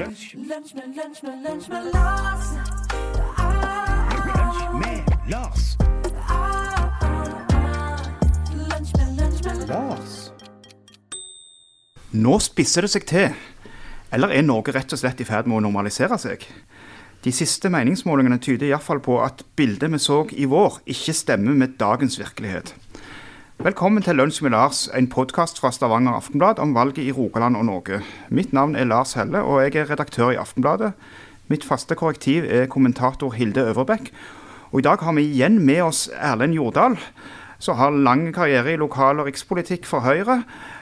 Lunsj, med, Lars. lunsj med Lars. Lars. Nå spisser det seg til. Eller er Norge rett og slett i ferd med å normalisere seg? De siste meningsmålingene tyder iallfall på at bildet vi så i vår, ikke stemmer med dagens virkelighet. Velkommen til Lunsj med Lars, en podkast fra Stavanger Aftenblad om valget i Rogaland og Norge. Mitt navn er Lars Helle, og jeg er redaktør i Aftenbladet. Mitt faste korrektiv er kommentator Hilde Øverbekk. Og i dag har vi igjen med oss Erlend Jordal, som har lang karriere i lokal- og rikspolitikk for Høyre.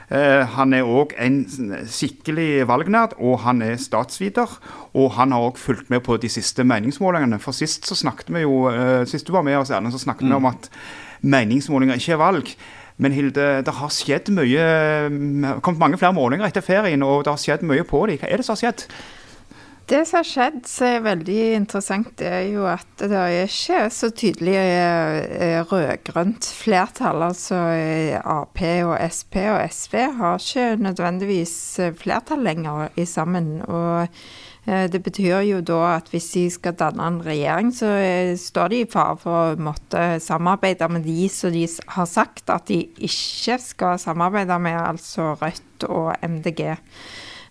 Eh, han er òg en skikkelig valgnerd, og han er statsviter. Og han har òg fulgt med på de siste meningsmålingene. For sist så snakket vi jo, eh, sist du var med oss, Erlend, så snakket vi om at meningsmålinger ikke er valg. Men Hilde, det har skjedd mye Det har kommet mange flere målinger etter ferien, og det har skjedd mye på dem. Hva er det som har skjedd? Det som har skjedd som er veldig interessant, det er jo at det ikke er så tydelig eh, rød-grønt flertall. Altså eh, Ap og Sp og SV har ikke nødvendigvis eh, flertall lenger i sammen. Og eh, det betyr jo da at hvis de skal danne en regjering, så eh, står de i fare for å måtte samarbeide med de som de har sagt at de ikke skal samarbeide med, altså Rødt og MDG.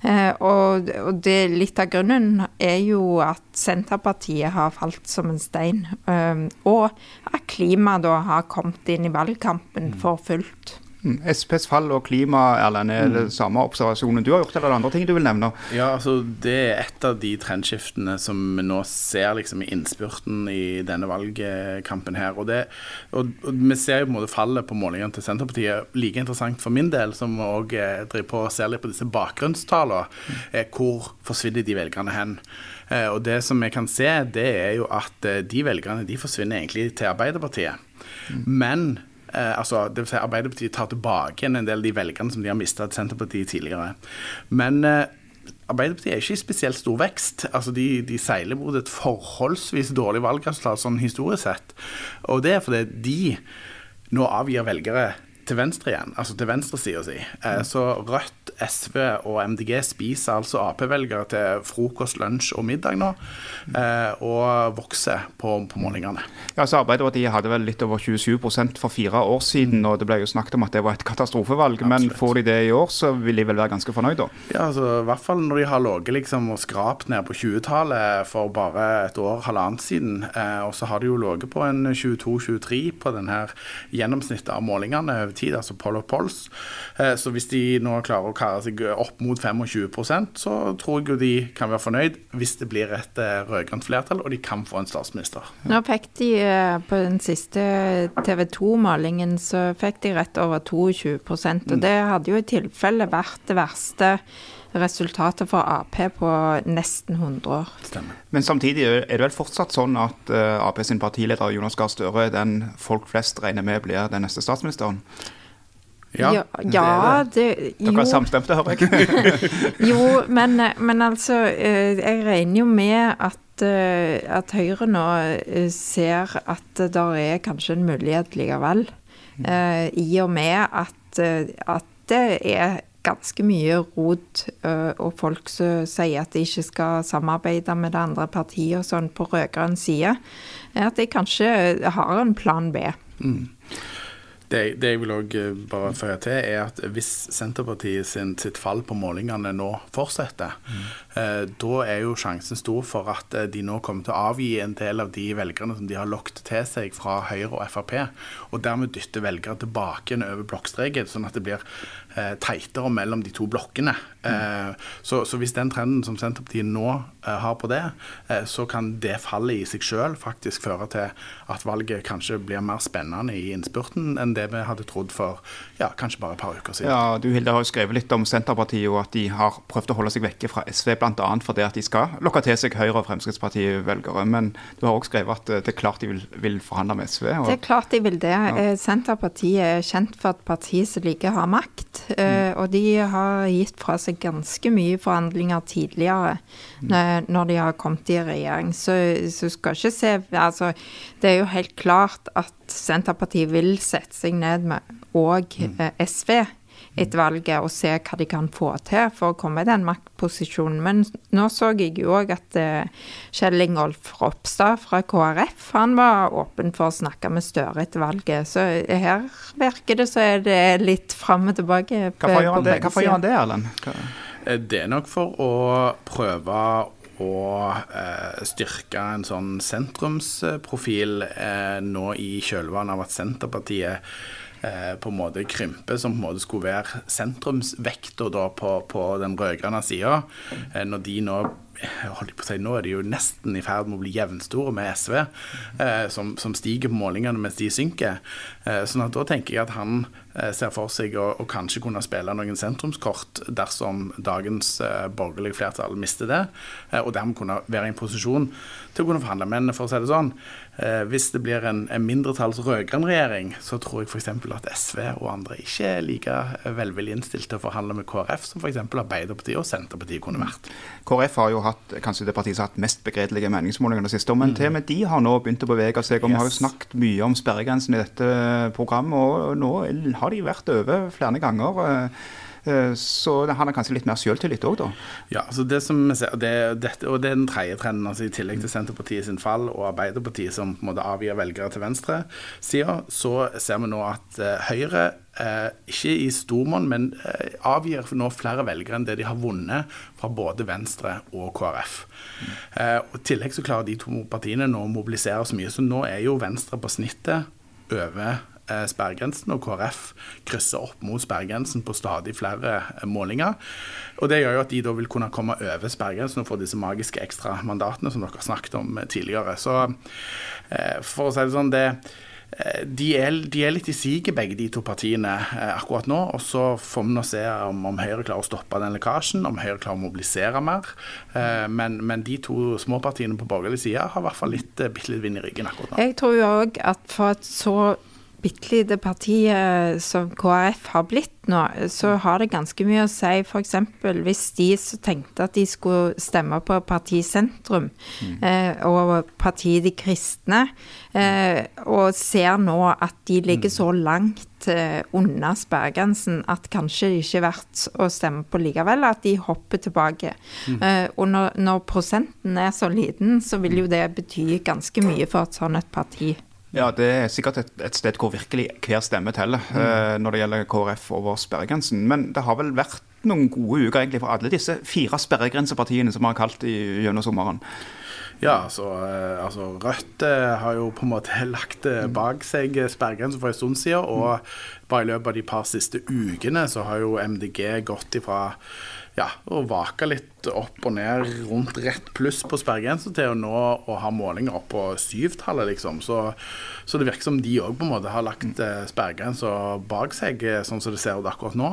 Eh, og, og det, litt av grunnen er jo at Senterpartiet har falt som en stein. eh, og at klima da har kommet inn i valgkampen for fullt. Mm, SPs fall og klima, Erlend, er det samme observasjonen du har gjort, eller er det andre ting du vil nevne? Ja, altså Det er et av de trendskiftene som vi nå ser liksom i innspurten i denne valgkampen her. Og, det, og, og vi ser jo på en måte fallet på målingene til Senterpartiet. Like interessant for min del, som òg driver på og ser litt på disse bakgrunnstallene, er hvor forsvinner de velgerne hen? Eh, og det som vi kan se, det er jo at eh, de velgerne de forsvinner egentlig til Arbeiderpartiet. Men Eh, altså, det vil si Arbeiderpartiet tar tilbake en del av de velgerne som de har mista til Senterpartiet tidligere. Men eh, Arbeiderpartiet er ikke i spesielt stor vekst. Altså, de, de seiler mot et forholdsvis dårlig valgresultat sånn historisk sett. Og det er fordi de nå avgir velgere til venstre igjen, altså til venstresida si. Eh, så Rødt, SV og MDG spiser altså Ap-velgere til frokost, lunsj og middag nå, eh, og vokser på, på målingene. Ja, så Arbeiderpartiet hadde vel litt over 27% for fire år siden, og det ble jo snakket om at det var et katastrofevalg. Men Absolutt. får de det i år, så vil de vel være ganske fornøyd, da. Ja, altså, I hvert fall når de har ligget liksom, og skrapt ned på 20-tallet for bare et år, halvannet siden. Eh, og så har de jo ligget på en 22-23 på den her gjennomsnittet av målingene over tid, altså poll of polls. Eh, så hvis de nå klarer å kare seg opp mot 25% så tror jeg jo de kan være fornøyd hvis det blir et eh, rød-grønt flertall og de kan få en statsminister. Nå fikk de eh, på den siste TV 2-målingen så fikk de rett over 22% og det hadde jo i tilfelle vært det verste resultatet for Ap på nesten 100 år. Stemmer. Men samtidig er det vel fortsatt sånn at eh, Ap sin partileder Jonas Gahr Støre den folk flest regner med blir den neste statsministeren. ja, ja det, Dere er jo, samstemte, hører jeg. jo men, men altså eh, Jeg regner jo med at, eh, at Høyre nå ser at det der er kanskje en mulighet likevel. eh, I og med at, at det er ganske mye rot eh, og folk som sier at de ikke skal samarbeide med det andre partiet og sånn på rød-grønn side. er At de kanskje har en plan B. Det, det jeg vil også eh, bare føye til, er at hvis Senterpartiet sin, sitt fall på målingene nå fortsetter, eh, da er jo sjansen stor for at de nå kommer til å avgi en del av de velgerne som de har lokket til seg fra Høyre og Frp, og dermed dytte velgere tilbake over blokkstreken, sånn at det blir teitere mellom de to blokkene. Eh, så, så hvis den trenden som Senterpartiet nå eh, har på det, eh, så kan det fallet i seg sjøl faktisk føre til at valget kanskje blir mer spennende i innspurten enn det vi hadde trodd for ja, kanskje bare et par uker siden. Ja, Du Hilde, har jo skrevet litt om Senterpartiet og at de har prøvd å holde seg vekke fra SV, bl.a. fordi at de skal lokke til seg Høyre- og Fremskrittsparti-velgere. Men du har også skrevet at eh, det er klart de vil, vil forhandle med SV. Og, Det er klart de vil det. Ja. Senterpartiet er kjent for et parti som liker å ha makt. Eh, Og de har gitt fra seg ganske mye forhandlinger tidligere når når de har kommet i regjering. Så, så skal ikke se Altså, det er jo helt klart at Senterpartiet vil sette seg ned med og mm. SV etter valget og se hva de kan få til for å komme i den maktposisjonen. Men nå så jeg jo òg at eh, Kjell Ingolf Ropstad fra KrF han var åpen for å snakke med Støre etter valget. Så her virker det så er det litt fram og tilbake. Hvorfor gjør han det, gjør han det Erlend? Eh, Det er nok for å prøve å eh, styrke en sånn sentrumsprofil eh, nå i kjølvannet av at Senterpartiet på en måte krymper, som på en måte skulle være sentrumsvekta på, på den rød-grønne sida. Eh, når de nå jeg holdt på å si, Nå er de jo nesten i ferd med å bli jevnstore med SV, eh, som, som stiger på målingene mens de synker. Eh, sånn at Da tenker jeg at han eh, ser for seg å, å kanskje kunne spille noen sentrumskort dersom dagens eh, borgerlige flertall mister det, eh, og dermed kunne være i en posisjon til å kunne forhandle. Men for å si det sånn, eh, hvis det blir en, en mindretalls rød-grønn regjering, så tror jeg f.eks. at SV og andre ikke er like eh, velvillig innstilt til å forhandle med KrF som f.eks. Arbeiderpartiet og Senterpartiet kunne vært. KrF har jo hatt kanskje det partiet som har hatt mest begredelige meningsmålinger det siste men mm. til og med de har nå begynt å bevege seg. og Vi har jo snakket mye om sperregrensen i dette programmet, og nå har de vært over flere ganger. Eh, Så han har kanskje litt mer selvtillit òg, da. Ja, altså det som vi ser, det, det, og det er den tredje trenden. altså I tillegg til Senterpartiet sin fall og Arbeiderpartiet som på en måte avgir velgere til venstresida, så ser vi nå at eh, Høyre, eh, ikke i stormonn, men eh, avgir nå flere velgere enn det de har vunnet fra både Venstre og KrF. Eh, og I tillegg så klarer de to partiene nå å mobilisere så mye, så nå er jo Venstre på snittet over sperregrensen, og KrF krysser opp mot sperregrensen på stadig flere eh, målinger. Og Det gjør jo at de da vil kunne komme over sperregrensen og få disse magiske ekstramandatene som dere har snakket om eh, tidligere. Så eh, for å si det sånn, det eh, de er, de er litt i siget, begge de to partiene, eh, akkurat nå. Og så får vi nå se om, om Høyre klarer å stoppe den lekkasjen, om Høyre klarer å mobilisere mer. Eh, men, men de to småpartiene på borgerlig side har i hvert fall litt, eh, bitte litt vind i ryggen akkurat nå. Jeg tror jo òg at for et så bitte lite parti eh, som KrF har blitt nå, så har det ganske mye å si f.eks. hvis de tenkte at de skulle stemme på partisentrum mm. eh, og Partiet De Kristne, eh, og ser nå at de ligger så langt eh, unna sperregrensen at kanskje det ikke er verdt å stemme på likevel, at de hopper tilbake. Eh, og når, når prosenten er så liten, så vil jo det bety ganske mye for et sånt et parti. Ja, det er sikkert et, et sted hvor virkelig hver stemme teller eh, når det gjelder KrF over sperregrensen. Men det har vel vært noen gode uker egentlig for alle disse fire sperregrensepartiene som vi har kalt i, gjennom sommeren. Ja, altså, eh, altså Rødt eh, har jo på en måte lagt eh, bak seg sperregrensen for en stund siden. Og bare i løpet av de par siste ukene så har jo MDG gått ifra ja, å vake litt opp og ned rundt rett pluss på sperregrensa til å nå å ha målinger opp på syvtallet, liksom. Så, så det virker som de òg på en måte har lagt eh, sperregrensa bak seg, eh, sånn som det ser ut akkurat nå.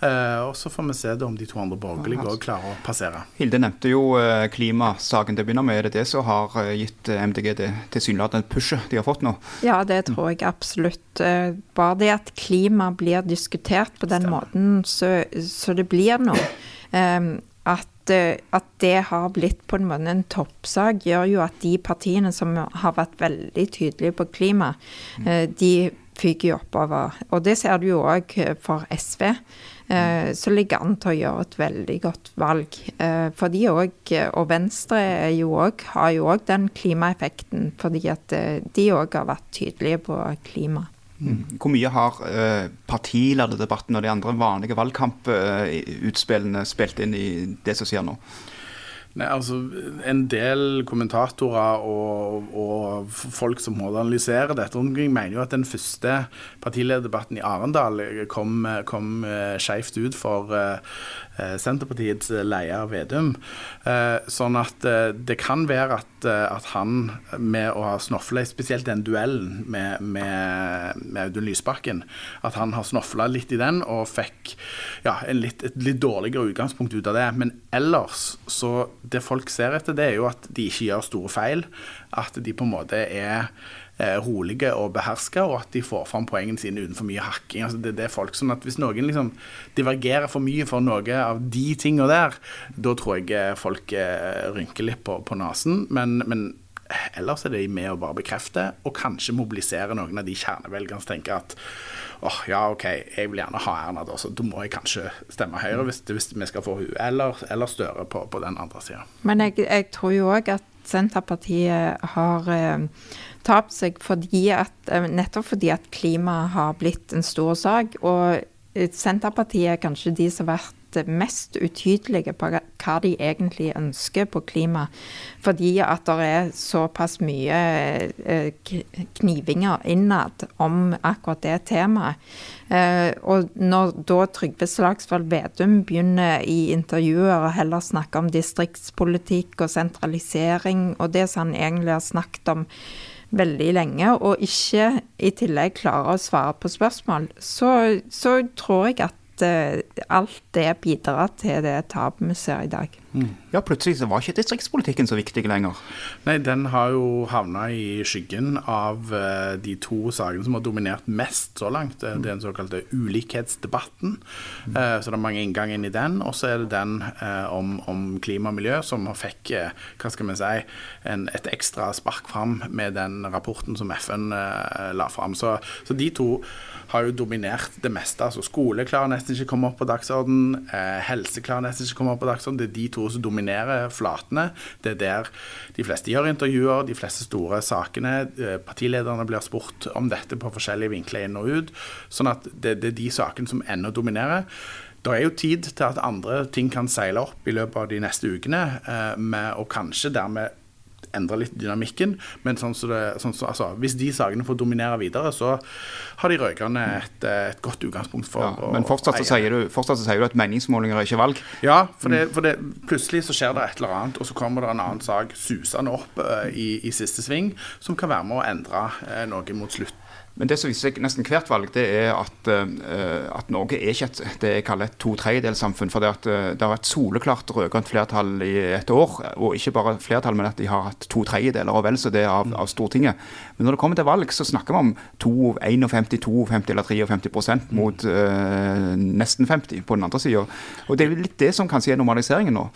Eh, og så får vi se om de to andre borgerlige òg klarer å passere. Hilde nevnte jo eh, klimasaken til å begynne med. Er det det som har gitt MDG det tilsynelatende pushet de har fått nå? Ja, det tror jeg absolutt. Bare det at klima blir diskutert på den måten så, så det blir noe. Um, at, eh, at det har blitt på en måte en toppsak, gjør jo at de partiene som har vært veldig tydelige på klima, eh, de fyker jo oppover. Og det ser du jo òg for SV. eh, som ligger an til å gjøre et veldig godt valg. Eh, For de òg, og Venstre jo også, har jo òg den klimaeffekten, fordi at eh, de òg har vært tydelige på klima. Hvor mye har eh, partilederdebatten og de andre vanlige valgkamputspillene spilt inn i det som skjer nå? Nei, altså En del kommentatorer og, og folk som må analysere dette, mener jo at den første partilederdebatten i Arendal kom, kom eh, skeivt ut for eh, eh, Senterpartiets leder Vedum. Sånn at det kan være at, at han med å ha snofla spesielt den duellen med, med, med Audun Lysbakken, at han har snofla litt i den og fikk ja, litt, et litt dårligere utgangspunkt ut av det. Men ellers så det folk ser etter, det er jo at de ikke gjør store feil. At de på en måte er eh, rolige og beherska, og at de får fram poengene sine uten for mye hakking. Altså det, det er folk sånn at Hvis noen liksom divergerer for mye for noe av de tinga der, da tror jeg eh, folk eh, rynker litt på, på nesen. Men, men Ellers er de med å bare bekrefte, og kanskje mobilisere noen av de kjernevelgerne som tenker at åh, ja, OK, jeg vil gjerne ha Erna, da, så da må jeg kanskje stemme Høyre hvis, hvis vi skal få henne, eller, eller Støre på, på den andre sida. Men jeg, jeg tror jo òg at Senterpartiet har eh, tapt seg fordi at, eh, nettopp fordi at klima har blitt en stor sak. Og Senterpartiet er kanskje de som har vært mest utydelige på hva de egentlig ønsker på klima. Fordi at det er såpass mye eh, knivinger innad om akkurat det temaet. Eh, og når da Trygve Slagsvold Vedum begynner i intervjuer å heller snakke om distriktspolitikk og sentralisering, og det som han egentlig har snakket om veldig lenge, og ikke i tillegg klarer å svare på spørsmål, så, så tror jeg at eh, alt det bidrar til det tapet vi ser i dag. Ja, plutselig var ikke distriktspolitikken så viktig lenger. Nei, den har jo havna i skyggen av eh, de to sakene som har dominert mest så langt. Det er den såkalte ulikhetsdebatten. Eh, så det er mange inngang inn i den. Og så er det den eh, om, om klima og miljø som fikk, eh, hva skal vi si, en, et ekstra spark fram med den rapporten som FN eh, la fram. Så, så de to har jo dominert det meste. altså Skole klarer nesten ikke å komme opp på dagsorden. Eh, helse klarer nesten ikke å komme opp på dagsorden. Det er de to som dominerer flatene. Det er der de fleste gjør intervjuer, de fleste store sakene. Eh, partilederne blir spurt om dette på forskjellige vinkler inn og ut. Sånn at det, det er de sakene som ennå dominerer. Det er jo tid til at andre ting kan seile opp i løpet av de neste ukene, eh, med, og kanskje dermed endre litt dynamikken. Men sånn så det, sånn så, altså, hvis de sakene får dominere videre, så har de rød-grønne et, eh, et godt utgangspunkt for Ja, å men fortsatt så, sier du, fortsatt så sier du at meningsmålinger er ikke valg. Ja, for, det, for det, plutselig så skjer det et eller annet, og så kommer det en annen sak susende opp uh, i, i siste sving, som kan være med å endre uh, noe mot slutt. Men det som viser seg nesten hvert valg, det er at, eh, at Norge er ikke et, det jeg kaller et to tredjedelssamfunn. For det, at, eh, det har vært soleklart rød-grønt flertall i et år. Og ikke bare flertall, men at de har hatt to tredjedeler og vel så det av, av Stortinget. Men når det kommer til valg, så snakker vi om to, 51, 52 eller 53 prosent mot eh, nesten 50 på den andre sida. Og det er litt det som kanskje er normaliseringen nå.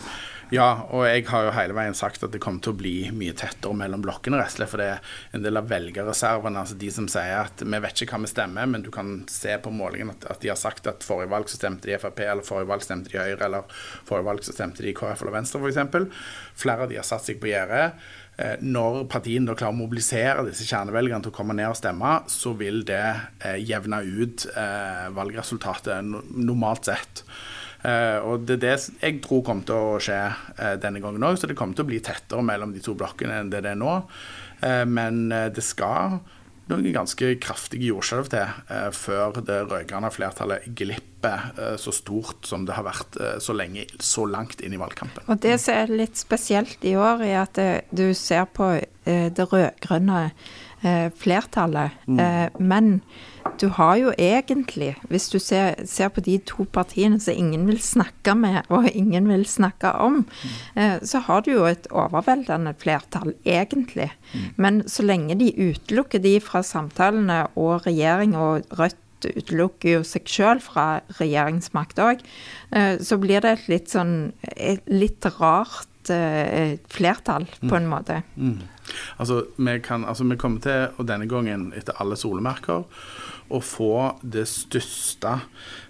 Ja, og jeg har jo hele veien sagt at det kommer til å bli mye tettere mellom blokkene, rett og slett. For det er en del av velgerreservene, altså de som sier at vi vet ikke hva vi stemmer, men du kan se på målingen at, at de har sagt at forrige valg så stemte de Frp, eller forrige valg stemte de Høyre, eller forrige valg så stemte de KrF eller Venstre, f.eks. Flere av de har satt seg på gjerdet. Eh, Når partiene da klarer å mobilisere disse kjernevelgerne til å komme ned og stemme, så vil det eh, jevne ut eh, valgresultatet normalt sett. Eh, og det er det jeg tror kommer til å skje eh, denne gangen òg, så det kommer til å bli tettere mellom de to blokkene enn det det er nå. Eh, men det skal noen ganske kraftige jordskjelv til før det rød-grønne flertallet glipper så stort som det har vært så lenge, så langt inn i valgkampen. Og det som er litt spesielt i år, er at du ser på det rød-grønne flertallet. Eh, men du har jo egentlig, hvis du ser, ser på de to partiene som ingen vil snakke med og ingen vil snakke om, eh, så har du jo et overveldende flertall, egentlig. Men så lenge de utelukker de fra samtalene og regjering og Rødt utelukker jo seg sjøl fra regjeringsmakt òg, så blir det et litt sånn et litt rart eh, flertall, på en måte. Altså, vi, kan, altså, vi kommer til, og denne gangen etter alle solemerker, å få det største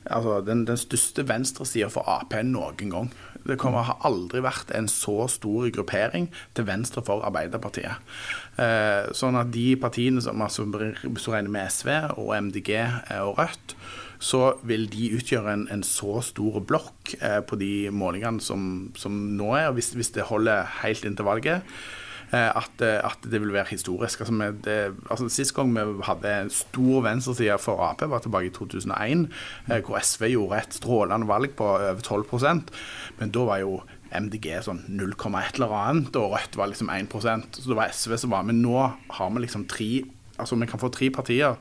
Altså den, den største venstresida for Ap noen gang. Det kommer, har aldri vært en så stor gruppering til venstre for Arbeiderpartiet. Eh, sånn at de partiene som altså, regner med SV og MDG eh, og Rødt, så vil de utgjøre en, en så stor blokk eh, på de målingene som, som nå er. hvis, hvis det holder helt inn til valget, at, eh, at det vil være historisk. Altså, med det, altså, Sist gang vi hadde en stor venstreside for Ap, var tilbake i 2001, mm. hvor SV gjorde et strålende valg på over 12% Men da var jo MDG sånn 0,1 eller annet, og Rødt var liksom 1% Så det var SV som var. Men nå har vi liksom tre Altså Vi kan få tre partier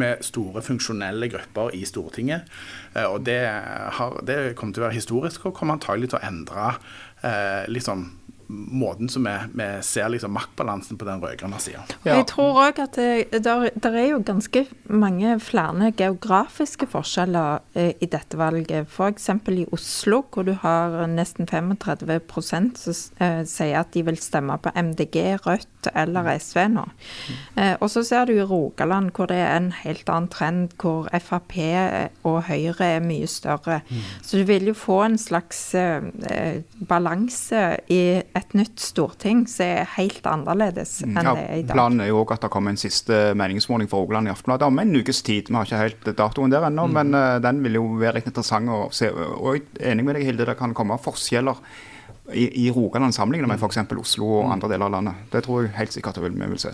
med store funksjonelle grupper i Stortinget. Eh, og det, har, det kommer til å være historisk og kommer antagelig til å endre eh, liksom måten som vi, vi ser liksom maktbalansen på den rød-grønne sida. Ja. Jeg tror òg at det der, der er jo ganske mange flere geografiske forskjeller eh, i dette valget. F.eks. i Oslo, hvor du har nesten 35 som eh, sier at de vil stemme på MDG, Rødt eller SV nå. Eh, og så ser du i Rogaland hvor det er en helt annen trend, hvor Frp og Høyre er mye større. Så du vil jo få en slags eh, eh, balanse i et nytt storting som er helt annerledes enn Ja, det er i dag. planen er jo også at det kommer en siste meningsmåling for Rogaland i Aftenbladet om en ukes tid. Vi har ikke helt datoen der ennå, men uh, den vil jo være litt interessant å se. Og jeg er enig med deg, Hilde, det kan komme forskjeller i, i Rogaland sammenlignet med f.eks. Oslo og andre deler av landet. Det tror jeg helt sikkert vi vil se.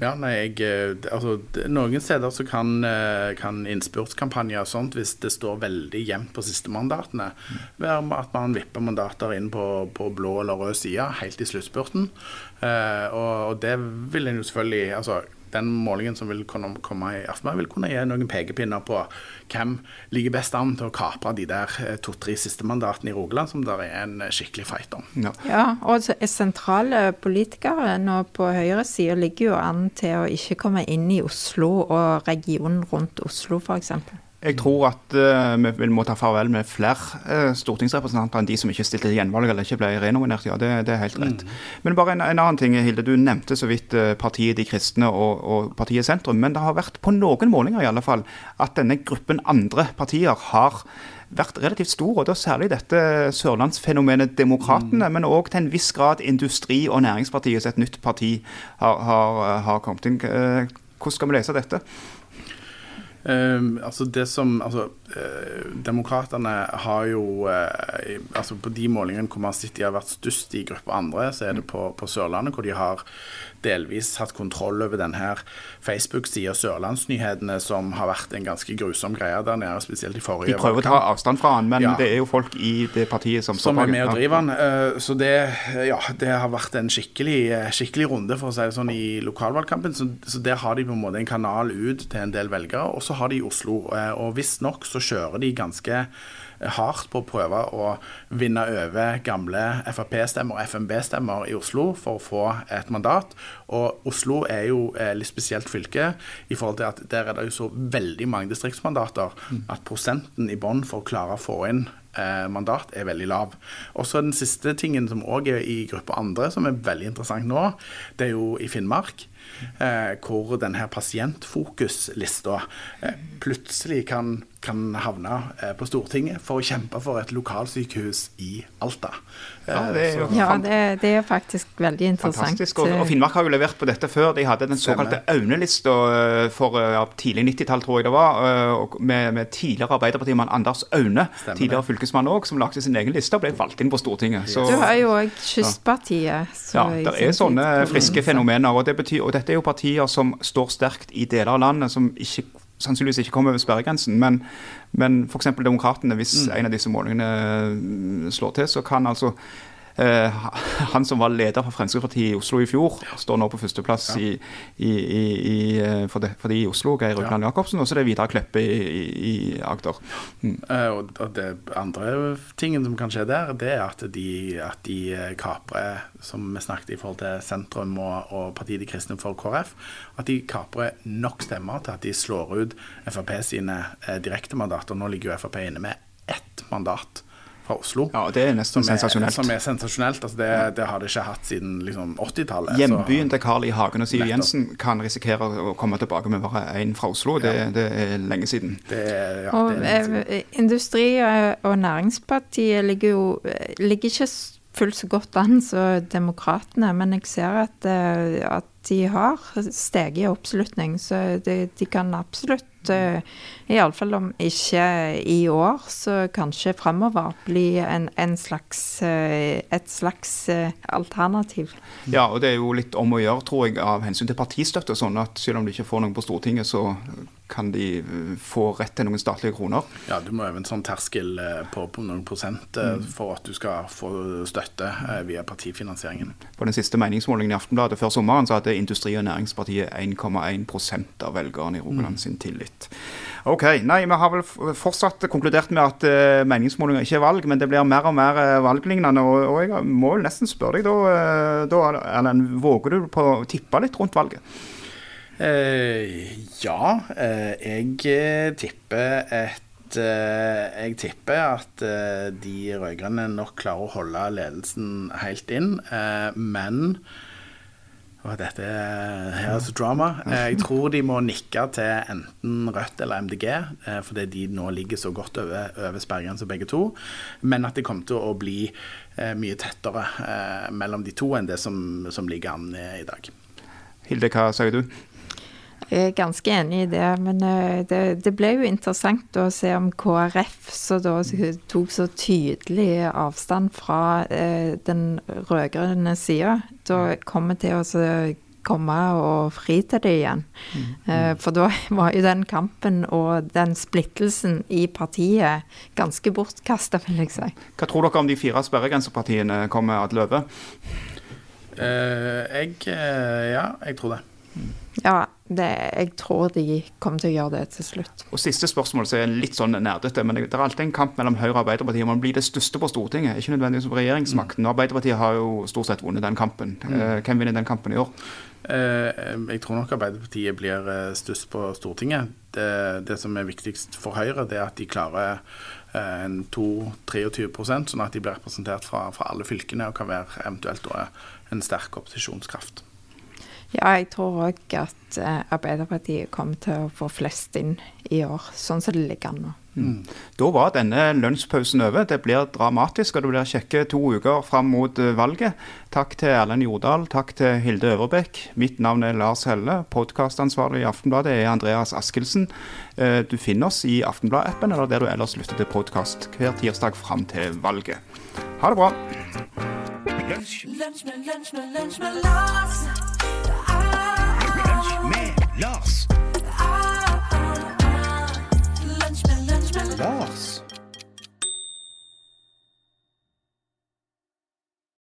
Ja, nei, jeg, eh, altså, Noen steder så kan, eh, kan innspurtskampanjer og sånt, hvis det står veldig jevnt på sistemandatene, være med at man vipper mandater inn på, på blå eller rød side helt i sluttspurten. Eh, og, og det vil en jo selvfølgelig altså, Den målingen som vil kunne komme i Aftenberg, vil kunne gi noen pekepinner på hvem ligger best an til å kapre de der eh, to-tre siste mandatene i Rogaland, som det er en eh, skikkelig fight om. Ja. Ja, og er sentrale politikere nå på høyresida ligger jo an til å ikke komme inn i Oslo og regionen rundt Oslo, f.eks. Jeg tror at uh, vi må ta farvel med flere uh, stortingsrepresentanter enn de som ikke stilte til gjenvalg eller ikke ble renominert. Ja, det, det er helt rett. Men bare en, en annen ting, Hilde. Du nevnte så vidt eh, partiet De kristne og, og partiet Sentrum. Men det har vært på noen målinger i alle fall at denne gruppen andre partier har vært relativt stor, og da særlig dette sørlandsfenomenet Demokratene, men òg til en viss grad Industri- og Næringspartiet, som et nytt parti har, har, har kommet inn. Hvordan skal vi lese dette? Ehm, altså det som altså, eh, Demokratene har jo eh, altså På de målingene hvor man sett de har vært størst i gruppe andre, så er det på, på Sørlandet, hvor de har delvis hatt kontroll over den her Facebook-sida Sørlandsnyhetene, som har vært en ganske grusom greie der nede, spesielt i forrige De prøver å ta avstand fra han, men Ja. det er jo folk i det partiet som som er med og driver den. Eh, Så det, ja, det har vært en skikkelig, eh, skikkelig runde, for å si det sånn, i lokalvalgkampen. Så, så der har de på en måte en kanal ut til en del velgere. Og så har de i Oslo. eh, Og visstnok så kjører de ganske hardt på å prøve å vinne over gamle Frp-stemmer og FNB-stemmer i Oslo for å få et mandat. Og Oslo er jo et litt spesielt fylke i forhold til at der er det jo så veldig mange distriktsmandater at prosenten i bånn for å klare å få inn eh, mandat er veldig lav. Og så Den siste tingen som òg er i gruppe andre, som er veldig interessant nå, det er jo i Finnmark. Eh, hvor denne pasientfokuslista eh, plutselig kan, kan havne eh, på Stortinget for å kjempe for et lokalsykehus i Alta. Eh, Ja, det er jo Ja, det, det er faktisk veldig interessant. Fantastisk. Og, og Finnmark har jo levert på dette før. De hadde den såkalte Aune-lista for ja, tidlig 90-tall, tror jeg det var, og med, med tidligere Arbeiderpartimann Anders Aune, Stemmer tidligere det. fylkesmann òg, som lagde sin egen liste og ble valgt inn på Stortinget. Så, Du har jo òg Kystpartiet. ja, det er sånne friske fenomener. Og, det betyr, og dette er jo partier som står sterkt i deler av landet som ikke, sannsynligvis ikke kommer over sperregrensen. Men, men f.eks. Demokratene, hvis en av disse målingene slår til, så kan altså han som var leder for Fremskrittspartiet i Oslo i fjor, står nå på førsteplass i, i, i, i, eh, for, de, for de i Oslo, Geir Røkland Jacobsen, og så er det Vidar Kleppe i, Agder. Mm. Eh, og og det andre tingen som kan skje der, det er at de, at de eh, kaprer, som vi snakket i forhold til sentrum og, og Partiet De kristne for KrF, at de kaprer nok stemmer til at de slår ut Frp sine eh, direktemandater. Nå ligger jo Frp inne med ett mandat fra Oslo. Ja, det er nesten Som sensasjonelt. som er sensasjonelt. Altså det, det har det ikke hatt siden liksom, 80-tallet. Hjembyen til Carl I. Hagen og Siv Nettopp. Jensen kan risikere å komme tilbake med bare én fra Oslo. Det, det er lenge siden. Det, ja, Og det er eh, Industri- og Næringspartiet ligger jo eh, ligger ikke fullt så godt an som Demokratene, men jeg ser at, eh, at de har steget i oppslutning, så de, de kan absolutt uh, Iallfall om ikke i år, så kanskje framover bli en, en slags, eh, et slags eh, alternativ. Ja, og det er jo litt om å gjøre, tror jeg, av hensyn til partistøtte. sånn at selv om du ikke får noen på Stortinget, så kan de eh, få rett til noen statlige kroner. Ja, du må øve en sånn terskel eh, på, på noen prosent mm. for at du skal få støtte eh, via partifinansieringen. På den siste meningsmålingen i Aftenbladet før sommeren så hadde Industri- og Næringspartiet 1,1% av velgerne i Rogaland sin tillit. Ok, nei, Vi har vel fortsatt konkludert med at meningsmålinger ikke er valg, men det blir mer og mer eh, valglignende. Og, og jeg må vel nesten spørre deg da, eh, da Erlend, våger du på å tippe litt rundt valget? Eh, ja, eh, jeg eh, tipper et Jeg tipper at de rød-grønne nok klarer å holde ledelsen helt inn, men og dette er så drama. Jeg tror de må nikke til enten Rødt eller MDG, fordi de nå ligger så godt over, over sperregrensa begge to. Men at det kommer til å bli mye tettere mellom de to enn det som, som ligger an i dag. Hilde, hva sier du? Jeg er ganske enig i det, men eh, det, det ble jo interessant å se om KrF, som da tok så tydelig avstand fra eh, den rød-grønne sida, da kommer til å komme og fri til det igjen. Eh, For da var jo den kampen og den splittelsen i partiet ganske bortkasta, vil jeg si. Hva tror dere om de fire sperregrensepartiene kommer ad løve? Uh, jeg uh, Ja, jeg tror det. Ja, det, jeg tror de kommer til å gjøre det til slutt. Og Siste spørsmål så er litt sånn nerdete, men det er alltid en kamp mellom Høyre og Arbeiderpartiet om å bli det største på Stortinget. Ikke nødvendigvis på regjeringsmakten. Og Arbeiderpartiet har jo stort sett vunnet den kampen. Eh, Hvem vinner den kampen i år? Eh, jeg tror nok Arbeiderpartiet blir eh, størst på Stortinget. Det, det som er viktigst for Høyre, det er at de klarer en 2-23 sånn at de blir representert fra, fra alle fylkene og kan være eventuelt en sterk opposisjonskraft. Ja, jeg tror òg at eh, Arbeiderpartiet kommer til å få flest inn i år, sånn som det ligger an nå. Da var denne lunsjpausen over. Det blir dramatisk, og det blir kjekke to uker fram mot eh, valget. Takk til Erlend Jordal, takk til Hilde Øverbekk. Mitt navn er Lars Helle. Podkastansvarlig i Aftenbladet er Andreas Askildsen. Eh, Du finner oss i Aftenblad-appen eller der du ellers lytter til podkast hver tirsdag fram til valget. Ha det bra. Lunch med, lunch med, lunch med Lars. Ah. Lunsj med Lars.